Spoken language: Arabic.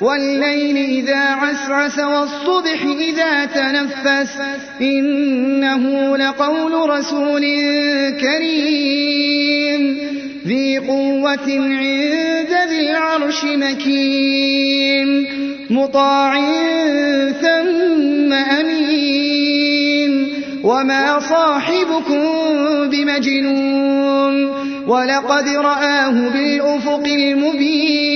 والليل إذا عسعس والصبح إذا تنفس إنه لقول رسول كريم. ذي قوة عند ذي العرش مكين. مطاع ثم أمين. وما صاحبكم بمجنون. ولقد رآه بالأفق المبين.